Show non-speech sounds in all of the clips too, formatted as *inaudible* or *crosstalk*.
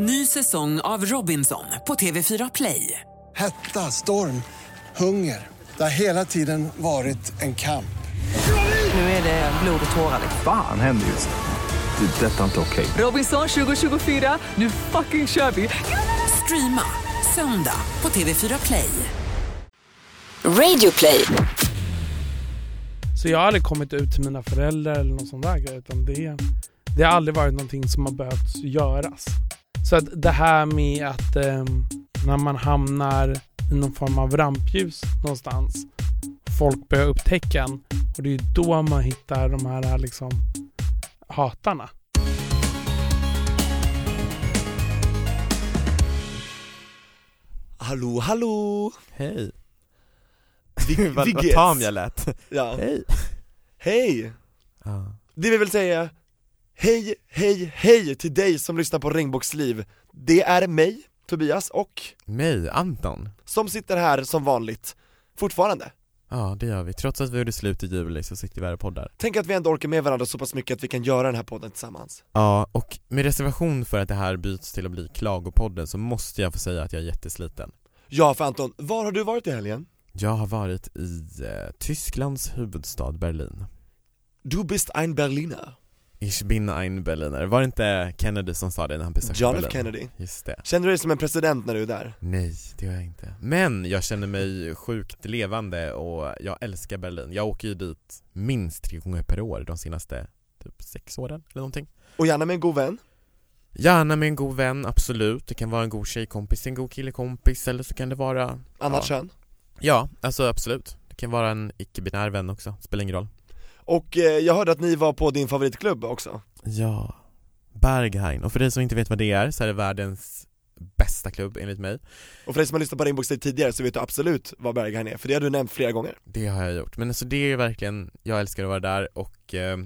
Ny säsong av Robinson på TV4 Play. Hetta, storm, hunger. Det har hela tiden varit en kamp. Nu är det blod och tårar. Fan händer just nu. Det. är Detta är inte okej. Robinson 2024, nu fucking kör vi! Streama söndag på TV4 Play. Radio play. Så jag har aldrig kommit ut till mina föräldrar eller någon sån där grej, utan det, det har aldrig varit någonting som har behövt göras. Så att det här med att eh, när man hamnar i någon form av rampljus någonstans, folk börjar upptäcka en och det är då man hittar de här liksom hatarna. Hallå, hallå! Hej. Vi- *laughs* vad, tam jag lät. Ja. Hej. Hej! Ja. Det vill väl säga, hej, hej, hej till dig som lyssnar på Regnbågsliv. Det är mig, Tobias, och Mig, Anton. som sitter här som vanligt, fortfarande. Ja, det gör vi. Trots att vi gjorde slut i juli så sitter vi här och poddar. Tänk att vi ändå orkar med varandra så pass mycket att vi kan göra den här podden tillsammans. Ja, och med reservation för att det här byts till att bli Klagopodden så måste jag få säga att jag är jättesliten. Ja, för Anton, var har du varit i helgen? Jag har varit i eh, Tysklands huvudstad Berlin. Du bist ein Berliner. Ich bin ein Berliner. Var det inte Kennedy som sa det när han besökte John Berlin? F Kennedy. Just det. Känner du dig som en president när du är där? Nej, det gör jag inte. Men jag känner mig sjukt levande och jag älskar Berlin. Jag åker ju dit minst tre gånger per år de senaste typ sex åren eller någonting. Och gärna med en god vän? Gärna med en god vän, absolut. Det kan vara en god tjejkompis, en god killekompis eller så kan det vara Annat ja. kön? Ja, alltså absolut. Det kan vara en icke-binär vän också, spelar ingen roll. Och eh, jag hörde att ni var på din favoritklubb också Ja, Berghain. Och för dig som inte vet vad det är så är det världens bästa klubb enligt mig. Och för dig som har lyssnat på Regnbågsliv tidigare så vet du absolut vad Berghain är, för det har du nämnt flera gånger Det har jag gjort. Men alltså det är verkligen, jag älskar att vara där och eh,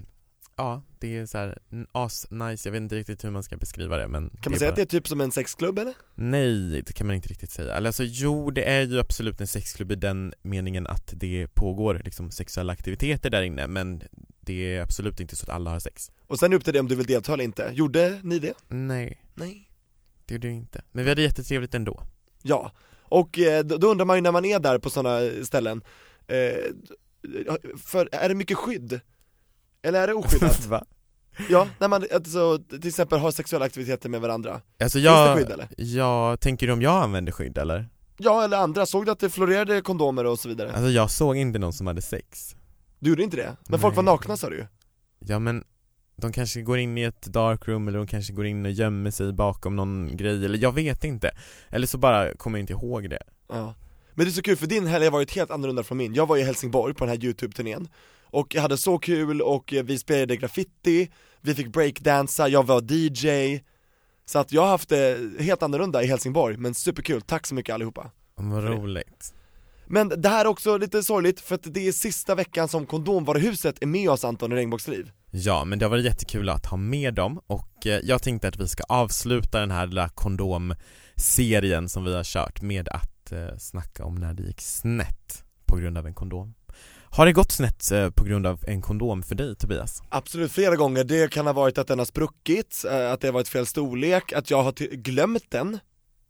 ja, det är så här as nice. Jag vet inte riktigt hur man ska beskriva det men Kan man säga att det är typ som en sexklubb eller? Nej, det kan man inte riktigt säga. Eller alltså jo, det är ju absolut en sexklubb i den meningen att det pågår liksom sexuella aktiviteter där inne men det är absolut inte så att alla har sex. Och sen upp till det om du vill delta eller inte, gjorde ni det? Nej, Nej det gjorde jag inte. Men vi hade jättetrevligt ändå. Ja, och eh, då, då undrar man ju när man är där på sådana ställen eh, För, är det mycket skydd? Eller är det oskyddat? *laughs* Va? ja, när man alltså, till exempel har sexuella aktiviteter med varandra Alltså Finns jag, det skydd eller? jag, tänker du om jag använder skydd eller? Ja, eller andra, såg du att det florerade kondomer och så vidare? Alltså jag såg inte någon som hade sex. Du gjorde inte det? Men folk var Nej. nakna sa du ju Ja men de kanske går in i ett darkroom eller de kanske går in och gömmer sig bakom någon grej eller jag vet inte. Eller så bara kommer jag inte ihåg det. Ja. Men det är så kul för din helg har varit helt annorlunda från min. Jag var i Helsingborg på den här youtube-turnén och jag hade så kul och vi spelade graffiti, vi fick breakdansa, jag var DJ Så att jag har haft det helt annorlunda i Helsingborg, men superkul, tack så mycket allihopa Vad roligt. Men det här är också lite sorgligt för att det är sista veckan som kondomvaruhuset är med oss Anton i Regnbågsliv Ja, men det har varit jättekul att ha med dem och eh, jag tänkte att vi ska avsluta den här lilla kondomserien som vi har kört med att eh, snacka om när det gick snett på grund av en kondom. Har det gått snett eh, på grund av en kondom för dig Tobias? Absolut flera gånger, det kan ha varit att den har spruckit, eh, att det har varit fel storlek, att jag har glömt den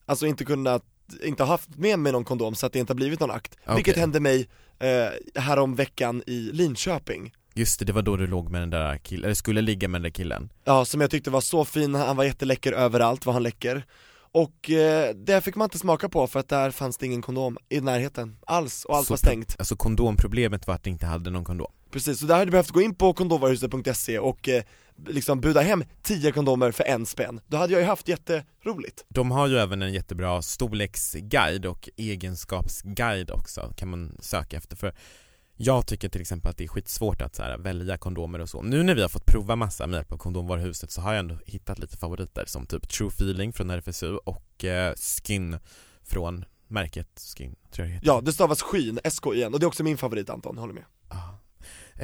Alltså inte kunnat, inte haft med mig någon kondom så att det inte har blivit någon akt Okej. Vilket hände mig eh, härom veckan i Linköping Just det, det var då du låg med den där killen, eller skulle ligga med den där killen. Ja, som jag tyckte var så fin, han var jätteläcker överallt, var han läcker Och eh, det fick man inte smaka på för att där fanns det ingen kondom i närheten alls och allt Så var stängt. Alltså kondomproblemet var att du inte hade någon kondom. Precis, så där hade du behövt gå in på kondomvaruhuset.se och eh, liksom buda hem 10 kondomer för en spänn. Då hade jag ju haft jätteroligt. De har ju även en jättebra storleksguide och egenskapsguide också kan man söka efter. För jag tycker till exempel att det är skitsvårt att så här, välja kondomer och så. Nu när vi har fått prova massa med hjälp av kondomvaruhuset så har jag ändå hittat lite favoriter som typ True Feeling från RFSU och eh, Skin från märket Skin, tror jag det heter. Ja, det stavas skyn, SK igen, och det är också min favorit Anton, håller med Ja.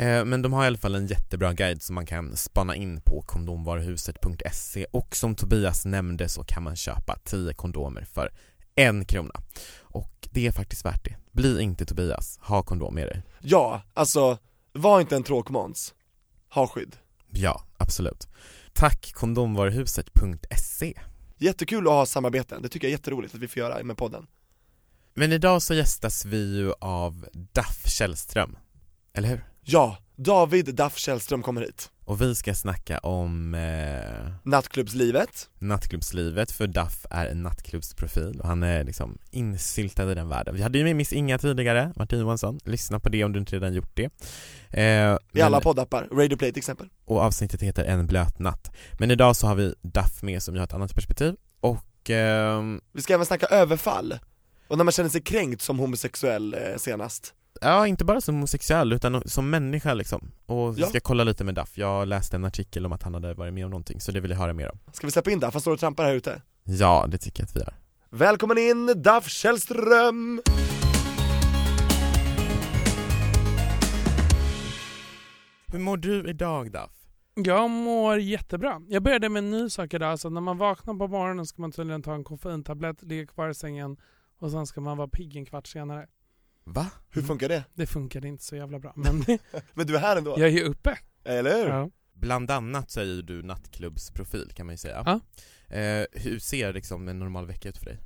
Eh, Men de har i alla fall en jättebra guide som man kan spana in på kondomvaruhuset.se och som Tobias nämnde så kan man köpa 10 kondomer för en krona. Och det är faktiskt värt det. Bli inte Tobias, ha kondom med dig. Ja, alltså, var inte en tråkmåns Ha skydd Ja, absolut. Tack kondomvaruhuset.se Jättekul att ha samarbeten, det tycker jag är jätteroligt att vi får göra med podden Men idag så gästas vi ju av Daff Källström, eller hur? Ja, David Daff Källström kommer hit Och vi ska snacka om eh, Nattklubbslivet, nattklubbslivet, för Duff är en nattklubbsprofil och han är liksom insyltad i den världen. Vi hade ju med Miss Inga tidigare, Martin Johansson, lyssna på det om du inte redan gjort det. Eh, i men- alla poddappar, Radio Play till exempel. Och avsnittet heter En blöt natt. Men idag så har vi Duff med som har ett annat perspektiv. Och ehm, Vi ska även snacka överfall, och när man känner sig kränkt som homosexuell eh, senast Ja, inte bara som homosexuell utan som människa liksom. Och vi Ja. ska kolla lite med Duff. Jag läste en artikel om att han hade varit med om någonting, så det vill jag höra mer om. Ska vi släppa in Daff? Han står och trampar här ute Ja, det tycker jag att vi gör. Välkommen in Daff Källström! Hur mår du idag Duff? Jag mår jättebra. Jag började med en ny sak idag. Så när man vaknar på morgonen ska man tydligen ta en koffeintablett, ligga kvar i sängen och sen ska man vara pigg en kvart senare. Va? Hur funkar det? Det funkade inte så jävla bra. Men *laughs* Men du är här ändå, jag är ju uppe. eller hur? Ja. Bland annat så är ju du nattklubbsprofil kan man ju säga. Ja. Eh, hur ser liksom en normal vecka ut för dig?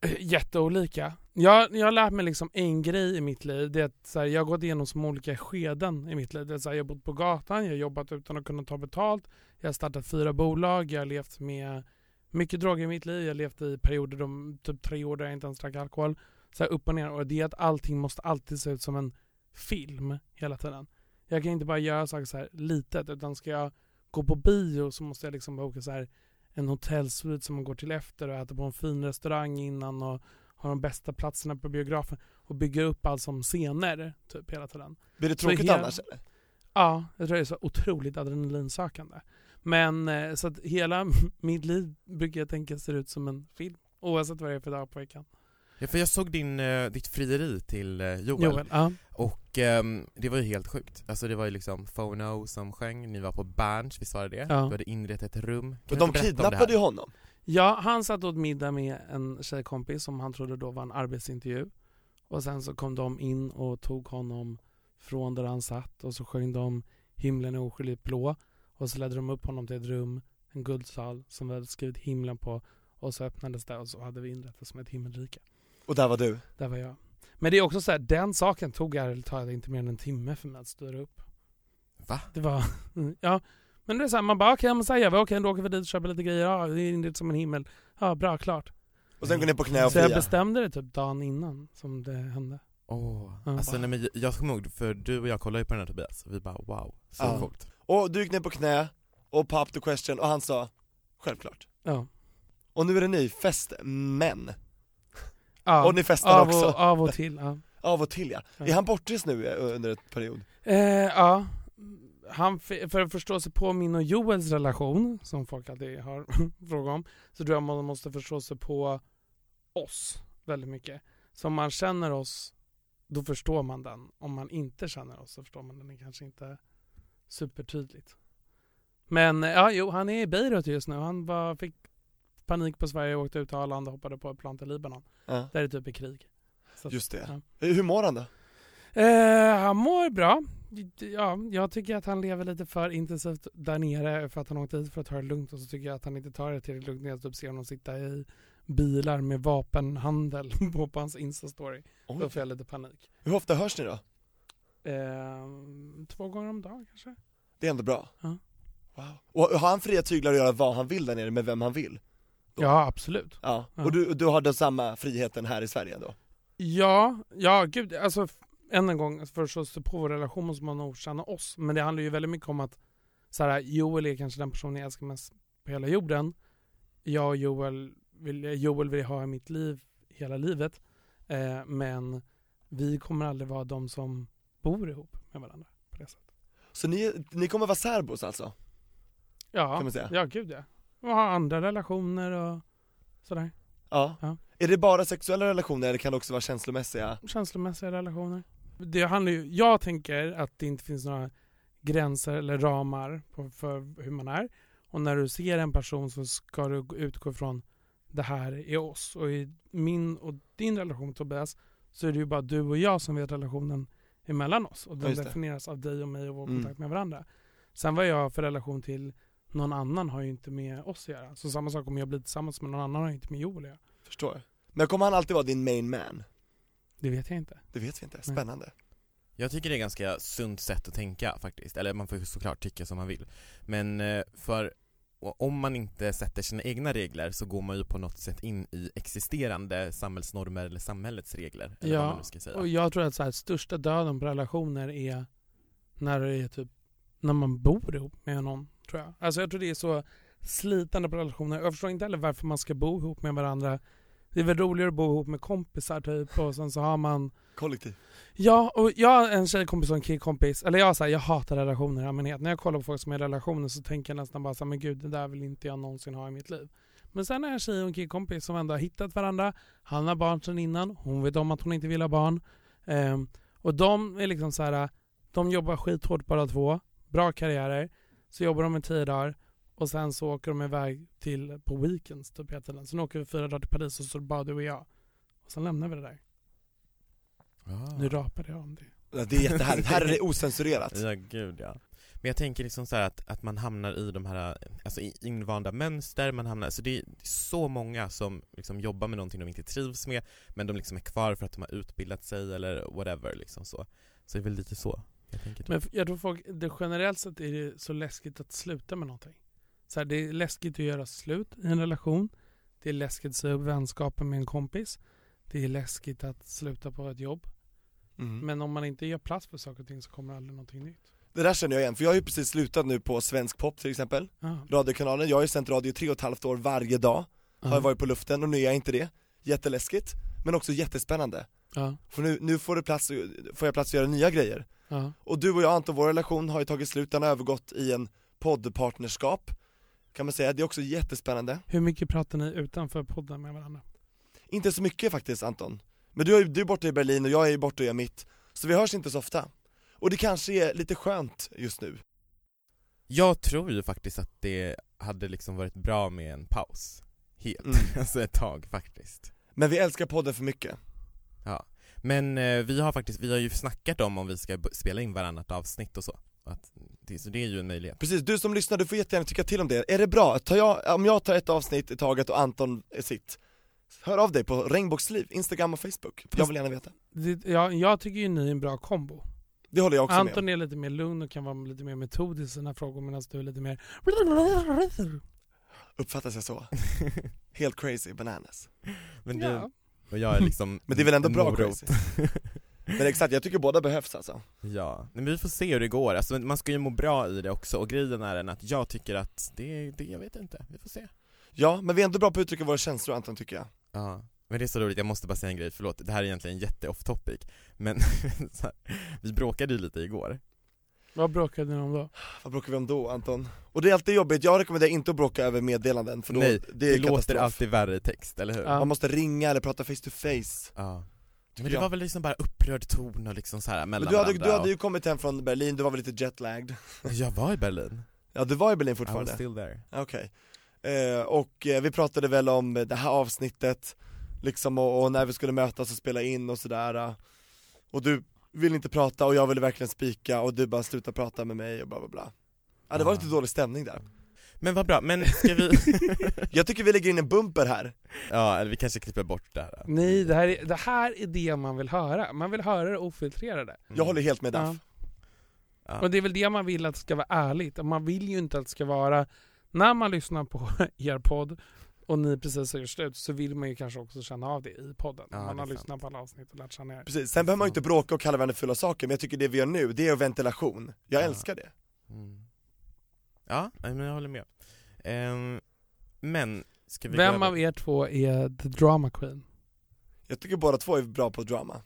Eh, Jätteolika. Jag, jag har lärt mig liksom en grej i mitt liv. Det är att så här, jag har gått igenom som olika skeden i mitt liv. Det är så här, jag har bott på gatan, jag har jobbat utan att kunna ta betalt. Jag har startat fyra bolag, jag har levt med mycket droger i mitt liv. Jag har levt i perioder, de, typ tre år där jag inte ens drack alkohol. Så upp och ner. Och det är att allting måste alltid se ut som en film hela tiden. Jag kan inte bara göra saker så här litet utan ska jag gå på bio så måste jag liksom boka så här en hotellsvit som man går till efter och äter på en fin restaurang innan och har de bästa platserna på biografen och bygger upp allt som scener typ hela tiden. Blir det tråkigt hela- annars eller? Ja, jag tror det är så otroligt adrenalinsökande. Men eh, så att hela *laughs* mitt liv brukar jag tänka ser ut som en film. Oavsett vad det är för dag på veckan. Ja, för jag såg din, eh, ditt frieri till eh, Joel, Joel, ja. och ehm, det var ju helt sjukt. Alltså det var ju liksom Phono som sjöng, ni var på Berns, visst var det det? Ja. Du hade inrett ett rum. Kan Men du de kidnappade ju honom Ja, han satt åt middag med en tjejkompis som han trodde då var en arbetsintervju. Och sen så kom de in och tog honom från där han satt och så sjöng de Himlen är oskyldigt blå. Och så ledde de upp honom till ett rum, en guldsal som vi hade skrivit himlen på. Och så öppnades det och så hade vi inrett det som ett himmelrike. Och där var du Där var jag. Men det är också så här, den saken tog ärligt talat inte mer än en timme för mig att styra upp. Va? Det var, *laughs* ja. Men det är så här, man bara okej, okay, men vi, okej då åker vi dit och köper lite grejer, ja det är inrett som en himmel. Ja bra, klart. Och sen går ner på knä och Så jag fria bestämde det typ dagen innan som det hände. Åh, Ja. alltså nej, men jag- kommer ihåg, för du och jag kollade ju på den här Tobias, vi bara wow, så Ja. coolt. Och du gick ner på knä och pop the question och han sa Självklart Ja. Och nu är det ni fästmän ja. Och ni festar av, också och, av och till, ja. *laughs* Av och till ja. Ja. Är han bortrest nu eh, under ett period? Eh, ja. Han, för att förstå sig på min och Joels relation, som folk alltid har *laughs* frågat om, så tror jag man måste förstå sig på oss väldigt mycket. Så om man känner oss, då förstår man den. Om man inte känner oss så förstår man den kanske inte supertydligt. Men eh, ja, jo, han är i Beirut just nu. Han var, fick panik på Sverige, åkte ut till Arlanda och hoppade på ett plan till Libanon. Ja, Där är det typ i krig. Så just det. ja. Hur mår han då? Eh, han mår bra. Ja, jag tycker att han lever lite för intensivt där nere för att han åkte hit för att ta det lugnt och så tycker jag att han inte tar det tillräckligt lugnt när jag typ ser honom sitta i bilar med vapenhandel *laughs* på, på hans instastory. Då Oj. får jag lite panik. Hur ofta hörs ni då? Eh, två gånger om dagen kanske? Det är ändå bra? Ja. Wow. Och har han fria tyglar att göra vad han vill där nere med vem han vill? Ja, absolut. Ja, Ja. och du, du har den samma friheten här i Sverige då? Ja, ja gud, alltså än en gång, för att sig på vår relation måste man nog känna oss. Men det handlar ju väldigt mycket om att så här, Joel är kanske den personen jag älskar mest på hela jorden. Jag och Joel vill, Joel vill jag ha i mitt liv hela livet. Eh, men vi kommer aldrig vara de som bor ihop med varandra på det sättet. Så ni, ni kommer vara särbos alltså? Ja, ja gud ja. Och ha andra relationer och sådär. Ja. Ja. Är det bara sexuella relationer eller kan det också vara känslomässiga? känslomässiga relationer. Det handlar ju, jag tänker att det inte finns några gränser eller ramar på, för hur man är. Och när du ser en person så ska du utgå från det här är oss. Och i min och din relation Tobias så är det ju bara du och jag som vet relationen emellan oss. Och den definieras av dig och mig och vår Mm. kontakt med varandra. Sen vad jag har för relation till någon annan har ju inte med oss att göra. Så samma sak om jag blir tillsammans med någon annan har ju inte med Joel att göra. Förstår. Men kommer han alltid vara din main man? Det vet jag inte. Det vet vi inte, spännande. Jag tycker det är ganska sunt sätt att tänka faktiskt, eller man får ju såklart tycka som man vill Men eh, för om man inte sätter sina egna regler så går man ju på något sätt in i existerande samhällsnormer eller samhällets regler eller vad man Ja, nu ska säga och jag tror att så här, största döden på relationer är när det är typ när man bor ihop med någon, tror jag. Alltså jag tror det är så slitande på relationer. Jag förstår inte heller varför man ska bo ihop med varandra. Det är väl roligare att bo ihop med kompisar typ och sen så har man Kollektiv. Ja, och jag har en tjejkompis och en killkompis, eller jag, så här, jag hatar relationer i allmänhet. När jag kollar på folk som är i relationer så tänker jag nästan bara så här, men gud det där vill inte jag någonsin ha i mitt liv. Men sen är jag en tjej och en killkompis som ändå har hittat varandra, han har barn sedan innan, hon vet om att hon inte vill ha barn. Ehm, och de är liksom så här, de jobbar skithårt båda två, bra karriärer, så jobbar de i tio dagar och sen så åker de iväg till, på weekends typ hela tiden. Sen åker vi fyra dagar till Paris och så bara du och jag. Och sen lämnar vi det där. ah. Nu rapade jag om det. Ja, Det är jättehärligt, här är det osensurerat. Ja gud ja Men jag tänker liksom så här att, att man hamnar i de här, alltså i invanda mönster, man hamnar, så det är så många som liksom jobbar med någonting de inte trivs med Men de liksom är kvar för att de har utbildat sig eller whatever liksom så Så det är väl lite så. Men f- jag tror folk, det generellt sett är det så läskigt att sluta med någonting. Så här, det är läskigt att göra slut i en relation. Det är läskigt att säga upp vänskapen med en kompis. Det är läskigt att sluta på ett jobb. Mm. Men om man inte gör plats för saker och ting så kommer aldrig någonting nytt. Det där känner jag igen, för jag har ju precis slutat nu på Svensk Pop till exempel, Ja. radiokanalen, jag har ju sänt radio i tre och ett halvt år varje dag, har jag Ja. varit på luften och nu är jag inte det. Jätteläskigt, men också jättespännande. Ja. För nu, nu får, det plats, får jag plats att göra nya grejer. Ja. Och du och jag Anton, vår relation har ju tagit slut, den har övergått i en poddpartnerskap. Kan man säga, det är också jättespännande. Hur mycket pratar ni utanför podden med varandra? Inte så mycket faktiskt Anton. Men du är, du är borta i Berlin och jag är borta och gör mitt. Så vi hörs inte så ofta. Och det kanske är lite skönt just nu. Jag tror ju faktiskt att det hade liksom varit bra med en paus. Helt, Mm. *laughs* alltså ett tag faktiskt. Men vi älskar podden för mycket. Ja, men eh, vi har faktiskt, vi har ju snackat om om vi ska spela in varannat avsnitt och så att, det, Så det är ju en möjlighet Precis, du som lyssnar, du får jättegärna tycka till om det. Är det bra? Tar jag, om jag tar ett avsnitt i taget och Anton är sitt, hör av dig på Regnbågsliv, Instagram och Facebook. Jag vill gärna veta. Det, ja, jag tycker ju ni är en bra kombo. Det håller jag också med om. Anton är lite mer lugn och kan vara lite mer metodisk i sina frågor medan du är lite mer... Uppfattas jag så? *laughs* Helt crazy, bananas. Men du, Ja. Och jag är liksom *laughs* Men det är väl ändå bra morot. crazy? Men exakt, jag tycker båda behövs alltså. Ja, men vi får se hur det går, alltså, man ska ju må bra i det också. Och grejen är den att jag tycker att det, det, jag vet inte, vi får se. Ja, men vi är ändå bra på att uttrycka våra känslor Anton tycker jag. Ja, men det är så roligt, jag måste bara säga en grej, förlåt, det här är egentligen jätte off topic. Men *laughs* här, vi bråkade ju lite igår Vad bråkade ni om då? Vad bråkar vi om då Anton? Och det är alltid jobbigt, jag rekommenderar inte att bråka över meddelanden för då, Nej, det är det låter alltid värre i text, eller hur? Ja. Man måste ringa eller prata face to face. Ja. Men det var väl liksom bara upprörd ton och liksom så här mellan Men du hade, du hade och... ju kommit hem från Berlin, du var väl lite jetlagd? *laughs* Jag var i Berlin, Ja du var i Berlin I was fortfarande? still there Okej. Eh, och eh, vi pratade väl om det här avsnittet, liksom och, och när vi skulle mötas och spela in och sådär. Och du ville inte prata och jag ville verkligen spika och du bara sluta prata med mig och bla bla bla. Ja det var Ah. lite dålig stämning där. Men vad bra, men ska vi... *laughs* Jag tycker vi lägger in en bumper här. ja, eller vi kanske klipper bort det här Nej, det här, är, det här är det man vill höra. Man vill höra det ofiltrerade. Jag håller helt med Ja. Daff. ja. Och det är väl det man vill att det ska vara ärligt. Man vill ju inte att det ska vara, när man lyssnar på *laughs* er podd och ni precis har gjort slut så vill man ju kanske också känna av det i podden. Ja, man har lyssnat sant. på alla avsnitt och lärt känna er. Precis, sen behöver man ju inte bråka och kalla varandra fulla saker, men jag tycker det vi gör nu, det är ventilation. Jag Ja. älskar det. Mm. Ja, nej, men jag håller med Ehm, Men, ska vi Vem av er två är the drama queen? Jag tycker båda två är bra på drama.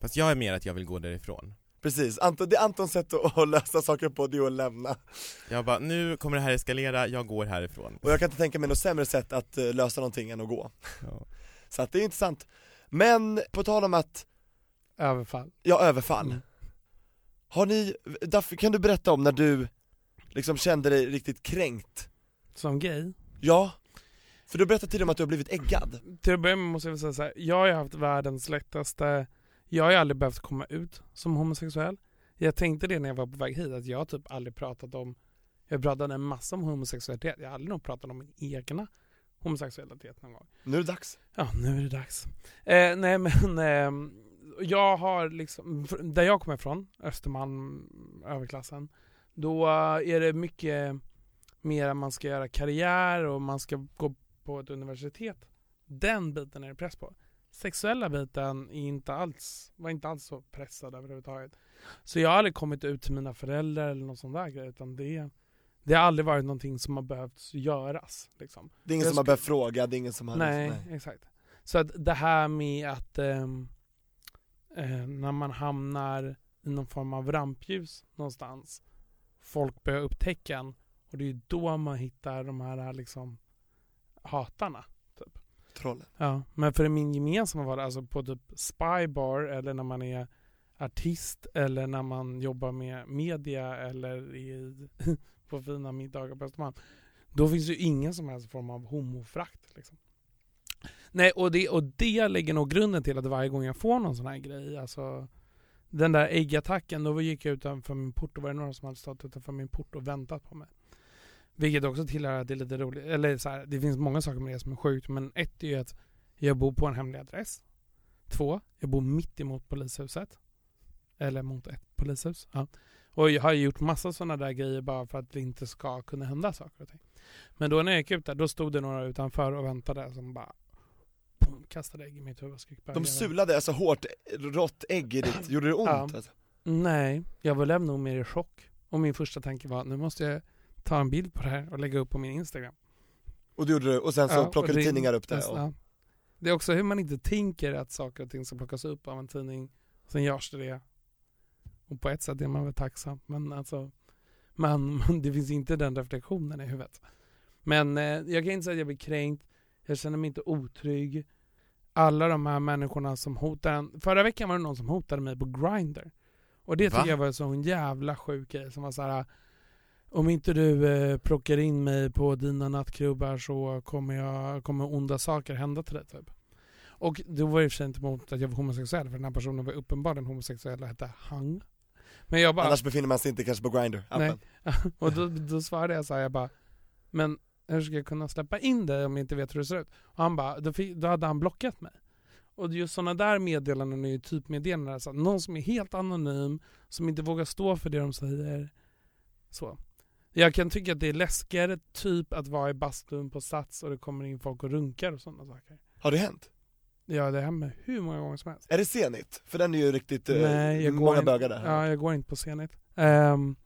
Fast jag är mer att jag vill gå därifrån Precis, Anton, det är Antons sätt att att lösa saker på, det är att lämna. Jag bara, nu kommer det här eskalera, jag går härifrån Och jag kan inte tänka mig något sämre sätt att eh, lösa någonting än att gå. ja. *laughs* Så att det är intressant. Men på tal om att, Överfall. ja överfall. Mm. Har ni, Daffy kan du berätta om när du liksom kände dig riktigt kränkt? Som gay. Ja, för du berättade tidigare om att du har blivit äggad. Till att börja med måste jag väl säga så här. jag har ju haft världens lättaste, jag har ju aldrig behövt komma ut som homosexuell. Jag tänkte det när jag var på väg hit, att jag har typ aldrig pratat om, Jag pratade en massa om homosexualitet. Jag har aldrig nog pratat om min egna homosexualitet någon gång. Nu är det dags. Ja, nu är det dags. Eh, nej men, eh, jag har liksom, där jag kommer ifrån, Östermalm, överklassen, då är det mycket mer att man ska göra karriär och man ska gå på ett universitet. Den biten är det press på. Sexuella biten är inte alls, var inte alls så pressad överhuvudtaget. Så jag har aldrig kommit ut till mina föräldrar eller någon sån där grej, utan det, det har aldrig varit någonting som har behövt göras. Liksom. Det är ingen Jag som har behövt fråga, det är ingen som har Nej, liksom, exakt. Så att det här med att ehm, eh, när man hamnar i någon form av rampljus någonstans, folk börjar upptäcka en och det är då man hittar de här liksom hatarna. Trollen. Ja, men för min gemensamma vardag, alltså på typ spybar eller när man är artist eller när man jobbar med media eller i, *laughs* på fina middagar på Östermalm. Då finns ju ingen som helst form av homofrakt. Liksom. Nej, och det, och det lägger nog grunden till att varje gång jag får någon sån här grej, alltså den där äggattacken, då gick jag utanför min port och var det några som hade stått utanför min port och väntat på mig. Vilket också tillhör att det är lite roligt, eller så här, det finns många saker med det som är sjukt, men ett är ju att jag bor på en hemlig adress. Två, jag bor mitt emot polishuset. Eller mot ett polishus. Ja. Och jag har gjort massa sådana där grejer bara för att det inte ska kunna hända saker och ting. Men då när jag gick ut där, då stod det några utanför och väntade som bara boom, kastade ägg i mitt huvud De sulade alltså hårt rått ägg i ditt, gjorde det ont? Ja. Alltså? Nej, jag var nog mer i chock. Och min första tanke var, nu måste jag ta en bild på det här och lägga upp på min Instagram. Och du gjorde det, och sen så Ja, plockade det- tidningar upp det Yes, och, ja. Det är också hur man inte tänker att saker och ting ska plockas upp av en tidning. Sen görs det det. Och på ett sätt är man väl tacksam. Men alltså, man, *laughs* det finns inte den reflektionen i huvudet. Men eh, jag kan inte säga att jag blir kränkt. Jag känner mig inte otrygg. Alla de här människorna som hotar en. Förra veckan var det någon som hotade mig på Grindr. Och det tycker Va? jag var en sån jävla sjuk grej som var så här. Om inte du eh, plockar in mig på dina nattklubbar så kommer, jag, kommer onda saker hända till dig typ. Och då var det i och för sig inte mot att jag var homosexuell för den här personen var uppenbarligen homosexuell och hette Hang. Men jag bara, annars befinner man sig inte kanske på Grindr appen. *laughs* och då, då svarade jag så här, jag bara, men hur ska jag kunna släppa in dig om jag inte vet hur det ser ut? Och han bara, då, fick, då hade han blockat mig. Och just sådana där meddelanden är ju typmeddelanden, så att någon som är helt anonym, som inte vågar stå för det de säger. Så. Jag kan tycka att det är läskigare typ att vara i bastun på Sats och det kommer in folk och runkar och sådana saker. Har det hänt? Ja, det händer hur många gånger som helst. Är det Zenit? För den är ju riktigt, eh, Nej, jag många bögar där Ja, jag går inte på Zenit. Um,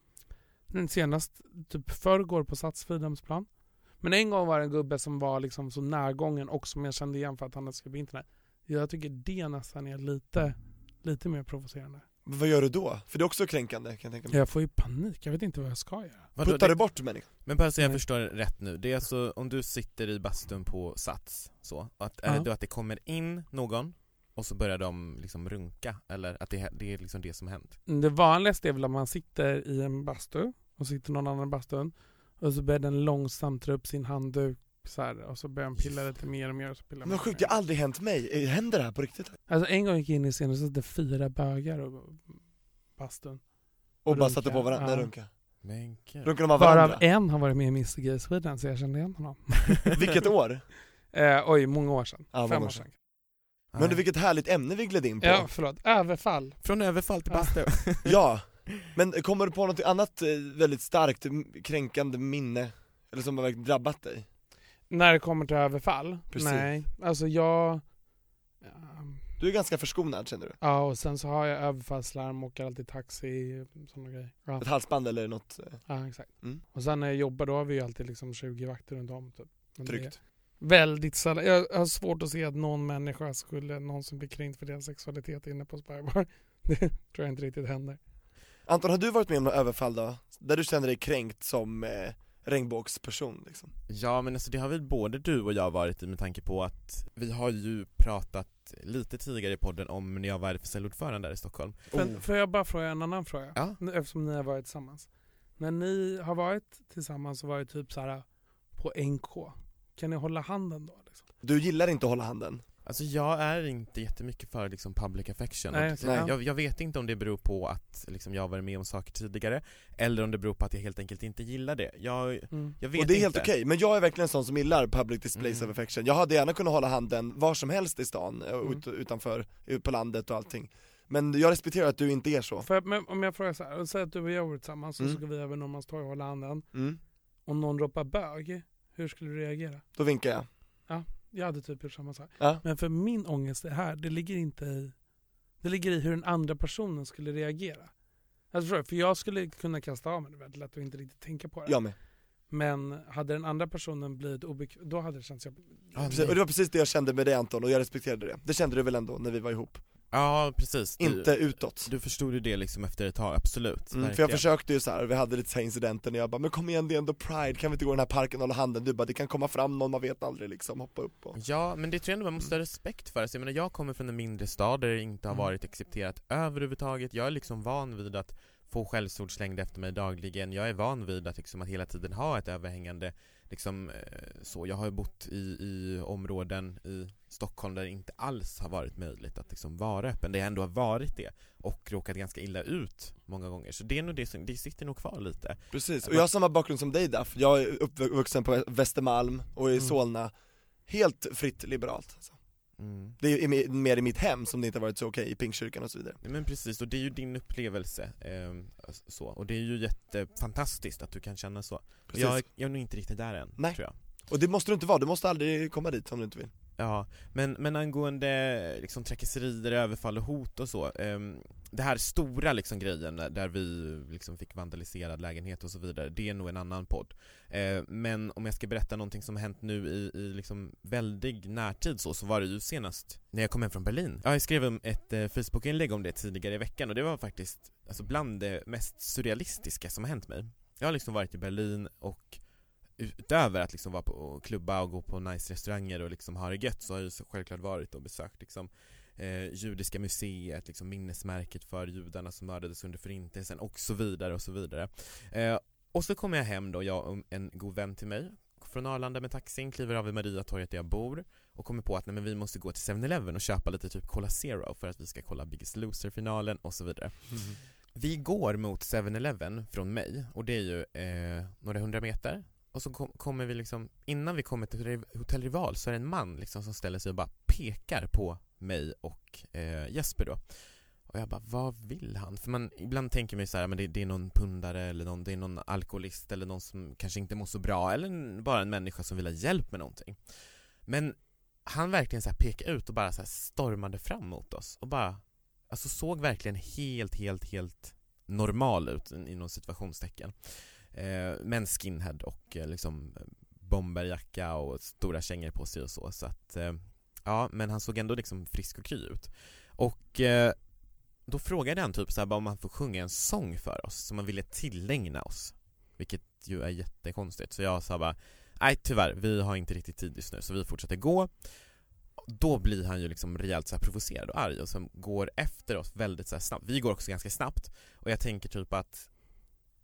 senast, typ förrgår på Sats Fridhemsplan. Men en gång var det en gubbe som var liksom så närgången och som jag kände igen för att han hade skrivit internet. Jag tycker det nästan är lite, lite mer provocerande. Vad gör du då? För det är också kränkande kan jag tänka mig Jag får ju panik, jag vet inte vad jag ska göra. Vadå, Puttar det, du bort människan? men bara så jag Nej. förstår rätt nu, det är alltså om du sitter i bastun på Sats, så, att, är det då att det kommer in någon och så börjar de liksom runka, eller att det, det är liksom det som hänt? Det vanligaste är väl att man sitter i en bastu och sitter någon annan i bastun och så börjar den långsamt dra upp sin handduk så här, och så börjar den pilla lite mer och mer och så pillar Men sjukt, och det har aldrig hänt mig, Eh, händer det här på riktigt? Alltså en gång gick jag in i scenen och så satt det fyra bögar och bastun. Och bara Runka, satte på varandra, ja. nej runka Men gud. Runkar de av Varav varandra? en har varit med i Mr Gay Sweden så jag kände igen honom. *laughs* Vilket år? *laughs* Eh, oj, många år sedan. Ja, Fem år år sedan. Men du, vilket härligt ämne vi gled in på Ja, förlåt. Överfall. Från överfall till bastu. *laughs* Ja, men kommer du på något annat eh, väldigt starkt kränkande minne? Eller som har verkligen drabbat dig? När det kommer till överfall? Precis. Nej, alltså jag... Ja, Du är ganska förskonad känner du? Ja, och sen så har jag överfallslarm, åker alltid taxi, sådana grejer. Ja, Ett halsband eller något eh, ja exakt. Mm. Och sen när jag jobbar då har vi ju alltid liksom 20 vakter runt om. Typ. Men tryggt? Väldigt sällan. Jag har svårt att se att någon människa skulle någonsin bli kränkt för deras sexualitet inne på Spybar. *laughs* Det tror jag inte riktigt händer. Anton, har du varit med om något överfall då? Där du känner dig kränkt som eh, regnbågsperson liksom? Ja men alltså det har väl både du och jag varit i med tanke på att vi har ju pratat lite tidigare i podden om när jag var RFSL-ordförande där i Stockholm. Men får jag bara fråga en annan fråga? Ja. Eftersom ni har varit tillsammans. När ni har varit tillsammans och varit typ så här på NK, kan ni hålla handen då? Liksom? Du gillar inte att hålla handen? Alltså jag är inte jättemycket för liksom public affection Nej, och Nej. jag, jag vet inte om det beror på att liksom jag har varit med om saker tidigare Eller om det beror på att jag helt enkelt inte gillar det Jag, Mm. jag vet Och det är helt inte. okej, men jag är verkligen en sån som gillar public displays Mm. of affection Jag hade gärna kunnat hålla handen var som helst i stan, eh, Mm. ut, utanför, ut på landet och allting Men jag respekterar att du inte är så För, men om jag frågar så här, säg att du och jag vore tillsammans och Mm. så ska vi över Norrmalmstorg och hålla handen. mm. Om någon ropar bög, hur skulle du reagera? Då vinkar jag Jag hade typ gjort samma sak. Ja. Men för min ångest det här, det ligger inte i Det ligger i hur den andra personen skulle reagera. Alltså förstår du? För jag skulle kunna kasta av mig det väldigt lätt och inte riktigt tänka på det. Jag med Men hade den andra personen blivit obekväm, då hade det känts jobbigt. Ja, Precis, Och det var precis det jag kände med dig Anton, och jag respekterade det Det kände du väl ändå när vi var ihop? Ja precis, du, Inte utåt du förstod ju det liksom efter ett tag, absolut Mm, för jag försökte ju så här, vi hade lite så här incidenter när jag bara 'Men kom igen det är ändå pride, kan vi inte gå i den här parken och hålla handen?' Du bara 'Det kan komma fram någon, man vet aldrig liksom, hoppa upp och Ja, men det tror jag ändå man måste ha respekt för. Alltså, jag menar, jag kommer från en mindre stad där det inte har Mm. varit accepterat överhuvudtaget. Jag är liksom van vid att få skällsord slängda efter mig dagligen. Jag är van vid att, liksom, att hela tiden ha ett överhängande liksom, eh, så. Jag har ju bott i, i områden i Stockholm där det inte alls har varit möjligt att liksom, vara öppen. Det har ändå har varit det och råkat ganska illa ut många gånger. Så det är nog det som, det sitter nog kvar lite. Precis, och jag har samma bakgrund som dig Daff, jag är uppvuxen på Västermalm och i Mm. Solna Helt fritt liberalt alltså. Mm. Det är mer i mitt hem som det inte har varit så okej i Pingstkyrkan och så vidare Men precis, och det är ju din upplevelse eh, så, och det är ju jättefantastiskt att du kan känna så. Precis. Jag, är- jag är nog inte riktigt där än, Nej. tror jag. Och det måste du inte vara, du måste aldrig komma dit om du inte vill Ja, men, men angående liksom trakasserier, överfall och hot och så eh, Det här stora liksom grejen där- där vi liksom fick vandaliserad lägenhet och så vidare, det är nog en annan podd. Eh, Men om jag ska berätta någonting som har hänt nu i, i liksom väldig närtid så, så var det ju senast när jag kom hem från Berlin. Ja, jag skrev ett eh, Facebook-inlägg om det tidigare i veckan och det var faktiskt alltså bland det mest surrealistiska som har hänt mig. Jag har liksom varit i Berlin och utöver att liksom vara på klubba och gå på nice restauranger och liksom ha det gött så har jag självklart varit och besökt liksom eh, Judiska museet, liksom minnesmärket för judarna som mördades under förintelsen och så vidare och så vidare. Eh, Och så kommer jag hem då, jag och en god vän till mig från Arlanda med taxin, kliver av vid Mariatorget där jag bor och kommer på att nej, men vi måste gå till 7-Eleven och köpa lite typ Cola Zero för att vi ska kolla Biggest Loser-finalen och så vidare. Vi går mot 7-Eleven från mig och det är ju eh, några hundra meter och så kom, kommer vi liksom, innan vi kommer till Hotell Rival så är det en man liksom som ställer sig och bara pekar på mig och eh, Jesper då. Och jag bara, vad vill han? För man, ibland tänker man ju så här, men det, det är någon pundare eller någon, det är någon alkoholist eller någon som kanske inte mår så bra eller bara en människa som vill ha hjälp med någonting. Men han verkligen så här pekade ut och bara så här stormade fram mot oss och bara Alltså såg verkligen helt, helt, helt normal ut inom situationstecken eh, Men skinhead och eh, liksom bomberjacka och stora kängor på sig och så så att eh, Ja men han såg ändå liksom frisk och kry ut. Och eh, då frågade han typ så här, om han får sjunga en sång för oss som han ville tillägna oss. Vilket ju är jättekonstigt. Så jag sa bara Nej tyvärr, vi har inte riktigt tid just nu så vi fortsätter gå. Då blir han ju liksom rejält så här provocerad och arg och som går efter oss väldigt så här snabbt. Vi går också ganska snabbt och jag tänker typ att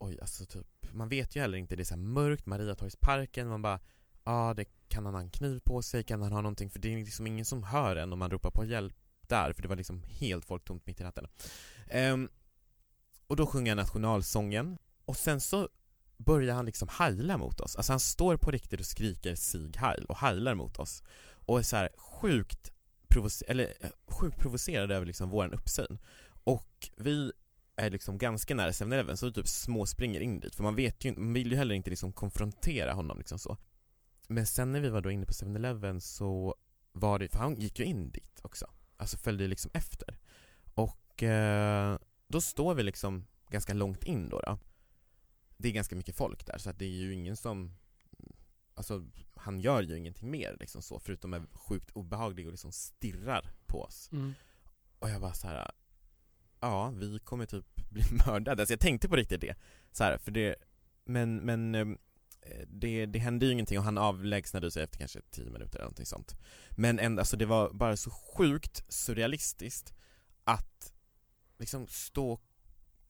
Oj alltså typ, man vet ju heller inte, det är så här mörkt, Mariatorgsparken, man bara Ja, det kan han ha en kniv på sig, kan han ha någonting, för det är liksom ingen som hör en om man ropar på hjälp där, för det var liksom helt folktomt mitt i natten. Um, Och då sjunger han nationalsången, och sen så börjar han liksom heila mot oss, alltså han står på riktigt och skriker 'Sieg Heil och heilar mot oss. Och är så här sjukt, provocer- eller, eh, sjukt provocerad över liksom våran uppsyn. Och vi är liksom ganska nära 7-Eleven så vi typ småspringer in dit för man vet ju man vill ju heller inte liksom konfrontera honom liksom så Men sen när vi var då inne på 7-Eleven så var det, för han gick ju in dit också Alltså följde liksom efter Och eh, då står vi liksom ganska långt in då, då Det är ganska mycket folk där så att det är ju ingen som Alltså han gör ju ingenting mer liksom så förutom är sjukt obehaglig och liksom stirrar på oss Mm. och jag bara så här. Ja, vi kommer typ *laughs* bli mördade. Alltså jag tänkte på riktigt det. Så här, för det, men, men ehm, eh, det, det hände ju ingenting och han avlägsnade sig efter kanske 10 minuter eller någonting sånt. Men ändå, alltså det var bara så sjukt surrealistiskt att liksom stå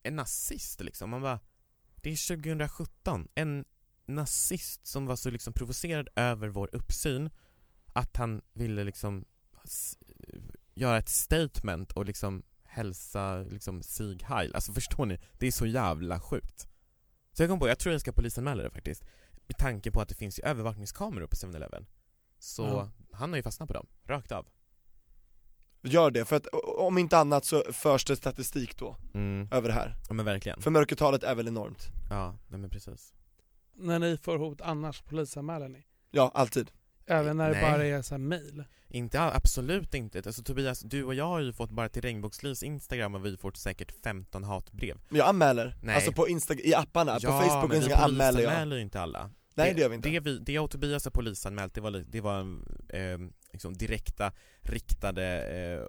en nazist liksom. Man bara, det är 2017, en nazist som var så liksom provocerad över vår uppsyn att han ville liksom eh, göra ett statement och liksom hälsa liksom Sieg Heil. Alltså förstår ni? Det är så jävla sjukt. Så jag kom på, jag tror jag ska polisanmäla det faktiskt. Med tanke på att det finns ju övervakningskameror på 7-Eleven. Så Ja. han har ju fastnat på dem, rakt av. Gör det, för att om inte annat så förs det statistik då, Mm. över det här. Ja men verkligen. För mörkertalet är väl enormt. Ja, nej men precis. När ni får hot annars polisanmäler ni? Ja, alltid. Även när det bara är så här mail? Inte, absolut inte. Alltså Tobias, du och jag har ju fått bara till Regnbågslivs Instagram och vi fått säkert 15 hatbrev. Men jag anmäler, Nej. alltså på Insta- i apparna, på ja, Facebook och Instagram anmäler jag. polisanmäler ju inte alla. Nej det gör vi inte. Det, vi, det jag och Tobias har polisanmält, det var, det var eh, liksom direkta, riktade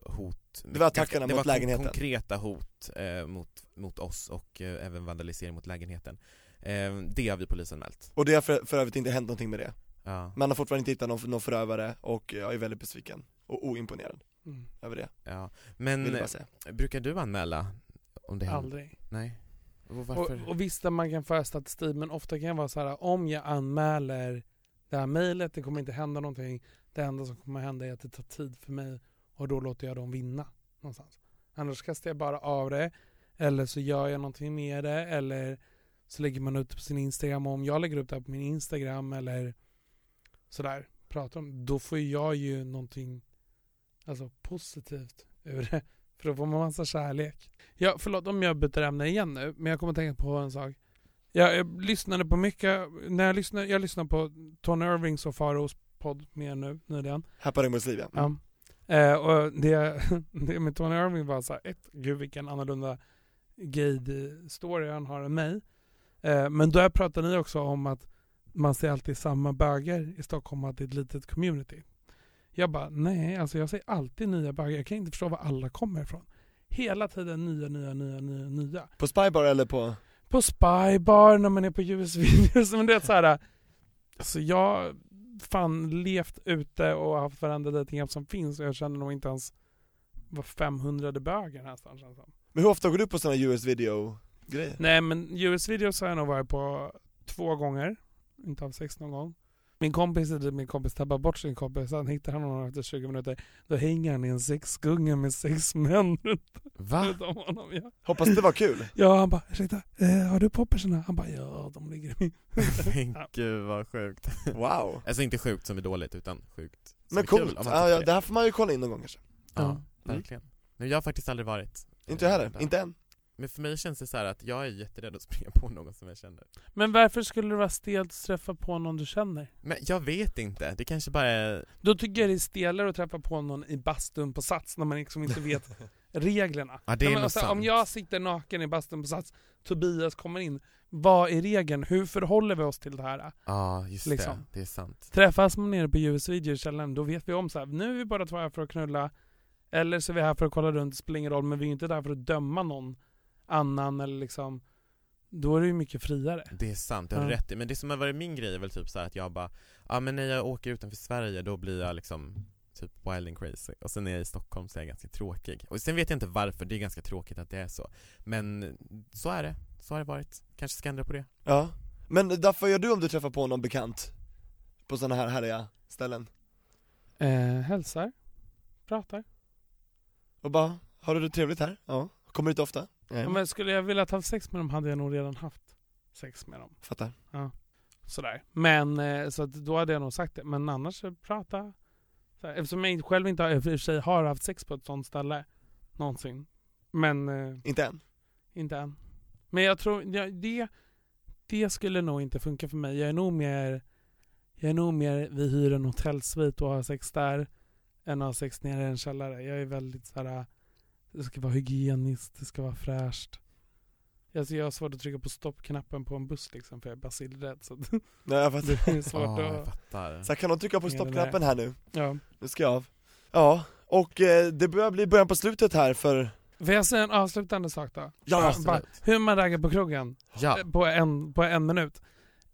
eh, hot. Det var attackerna det mot var kon- lägenheten. konkreta hot eh, mot, mot oss och eh, även vandalisering mot lägenheten. Eh, det har vi polisanmält. Och det har för, för övrigt inte hänt någonting med det. Ja, Man har fortfarande inte hittat någon, någon förövare och jag är väldigt besviken och oimponerad Mm. över det, ja. Men brukar du anmäla om det händer? Aldrig. Nej. Och Och, och visst att man kan föra statistik men ofta kan det vara så här om jag anmäler det här mejlet, det kommer inte hända någonting. Det enda som kommer hända är att det tar tid för mig och då låter jag dem vinna någonstans. Annars kastar jag bara av det eller så gör jag någonting med det eller så lägger man ut det på sin Instagram och om jag lägger upp det här på min Instagram eller sådär, pratar om då får jag ju någonting alltså positivt ur det. För då får man massa kärlek. Ja, förlåt om jag byter ämne igen nu, men jag kommer att tänka på en sak. Jag, jag lyssnade på mycket, när jag lyssnade, jag lyssnade på Tony Irvings och Faros podd mer nu nyligen. På Regnbågsliv ja. Ja. Eh, och det, *laughs* det med Tony Irving var så här, ett, gud vilken annorlunda gay-story han har än mig. Eh, men där pratar ni också om att man ser alltid samma böger i Stockholm att det är ett litet community. Jag bara, nej, alltså jag ser alltid nya bögar. Jag kan inte förstå var alla kommer ifrån. Hela tiden nya, nya, nya, nya, nya. På Spybar eller på? På Spybar, när man är på US-videos. *laughs* Men det är så här, alltså jag fan levt ute och haft varenda dejtingapp som finns och jag känner nog inte ens var 500 bögar nästan känns som. Men hur ofta går du på sådana US video grejer? Nej men US-videos har jag nog varit på två gånger. Inte haft sex någon gång. Min kompis, min kompis tappar bort sin kompis, han hittar honom efter 20 minuter. Då hänger han i en sexgunga med sex män runt Va? runt om honom. Ja, Hoppas det var kul? *laughs* ja han bara, ursäkta, eh, har du poppersarna? Han bara, ja de ligger i min. *laughs* Men gud vad sjukt. Wow! Alltså inte sjukt som är dåligt utan sjukt som Men är kul, coolt, om man ja, ja, det här får man ju kolla in någon gång kanske Ja, Ja. verkligen. Nej, jag har faktiskt aldrig varit. Inte jag eh, heller, där. inte än Men för mig känns det så här att jag är jätterädd att springa på någon som jag känner. Men varför skulle det vara stelt att träffa på någon du känner? Men jag vet inte, det kanske bara är... Då tycker jag det är stelare att träffa på någon i bastun på Sats när man liksom inte vet *laughs* reglerna. Ja, det är Nej, alltså, Om sant. jag sitter naken i bastun på Sats, Tobias kommer in, vad är regeln? Hur förhåller vi oss till det här? Ja, just Liksom. det. Det är sant. Träffas man nere på US-video i källaren, då vet vi om så här, nu är vi bara två här för att knulla, eller så är vi här för att kolla runt, det spelar ingen roll, men vi är inte där för att döma någon annan eller liksom, då är det ju mycket friare. Det är sant, det har Ja. rätt. Men det som har varit min grej är väl typ så här att jag bara, ja men när jag åker utanför Sverige då blir jag liksom typ wild and crazy. Och sen när jag är i Stockholm så är jag ganska tråkig. Och sen vet jag inte varför, det är ganska tråkigt att det är så. Men så är det, så har det varit. Kanske ska ändra på det. Ja Men Daffa, gör du om du träffar på någon bekant? På sådana här härliga ställen? Eh, hälsar, pratar. Och bara, har du det trevligt här? Ja, kommer du inte ofta? Ja, men skulle jag vilja ha sex med dem hade jag nog redan haft sex med dem. fattar Sådär. Men, eh, så då hade jag nog sagt det. Men annars prata. Eftersom jag själv inte har, i och för sig har haft sex på ett sånt ställe. Någonsin. Men eh, Inte än? inte än. Men jag tror, ja, det, det skulle nog inte funka för mig. Jag är nog mer, jag är nog mer, vi hyr en hotellsvit och har sex där. Än att ha sex nere i en källare. Jag är väldigt såhär, det ska vara hygieniskt, det ska vara fräscht. Alltså jag har svårt att trycka på stoppknappen på en buss liksom för jag är basilrädd. Så *laughs* Nej jag fattar det är svårt Ja, jag att... fattar. Så här, kan de trycka på stoppknappen här nu? Ja. Nu ska jag av Ja, och eh, det börjar bli början på slutet här för Får jag säga en avslutande sak då? Ja, bara, hur man raggar på krogen Ja, eh, på, en, på en minut.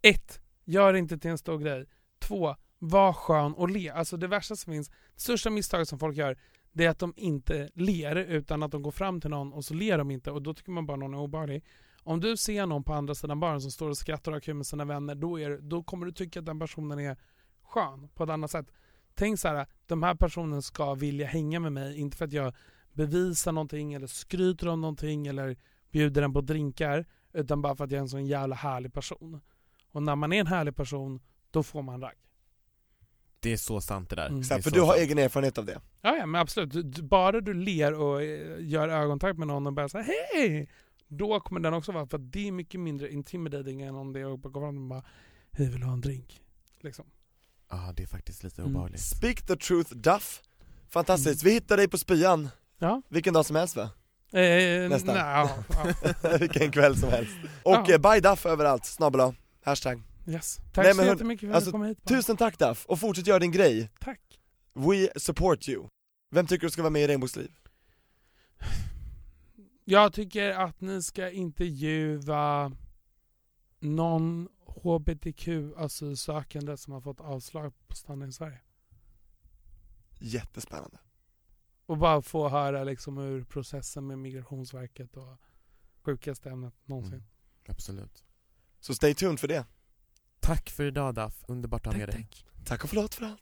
Ett, Gör det inte till en stor grej. Två, Var skön och le. Alltså det värsta som finns, det största misstaget som folk gör, det är att de inte ler utan att de går fram till någon och så ler de inte och då tycker man bara någon är obehaglig. Om du ser någon på andra sidan baren som står och skrattar och har kul med sina vänner, då, är, då kommer du tycka att den personen är skön på ett annat sätt. tänk så här, de här personerna ska vilja hänga med mig, inte för att jag bevisar någonting eller skryter om någonting eller bjuder den på drinkar, utan bara för att jag är en sån jävla härlig person. Och när man är en härlig person, då får man ragg. Det är så sant det där. Mm. Det för så du har sant. egen erfarenhet av det. Ja, ja men absolut. Bara du ler och eh, gör ögonkontakt med någon och bara säga hej! Då kommer den också vara, för att det är mycket mindre intimidating än om det är att bara gå fram och bara hej vill du ha en drink? Liksom. Ja, det är faktiskt lite Mm. obehagligt. Speak the truth Duff. Fantastiskt, vi hittar dig på spyan Ja. vilken dag som helst va? Eh, Nästan. nej, ja, ja. *laughs* vilken kväll som helst. Och Ja. eh, buy Duff överallt, snabel A, hashtag. Yes. Tack Nej, så jättemycket för att alltså, du kom hit. Tusen tack Duff, och fortsätt göra din grej. Tack. We support you. Vem tycker du ska vara med i Regnbågsliv? Jag tycker att ni ska intervjua någon hbtq-asylsökande som har fått avslag på stanna i Sverige. Jättespännande. Och bara få höra liksom hur processen med Migrationsverket och sjukaste ämnet någonsin. Mm. Absolut. Så stay tuned för det. Tack för idag Daff, underbart att ha med dig. tack. Tack och förlåt för allt.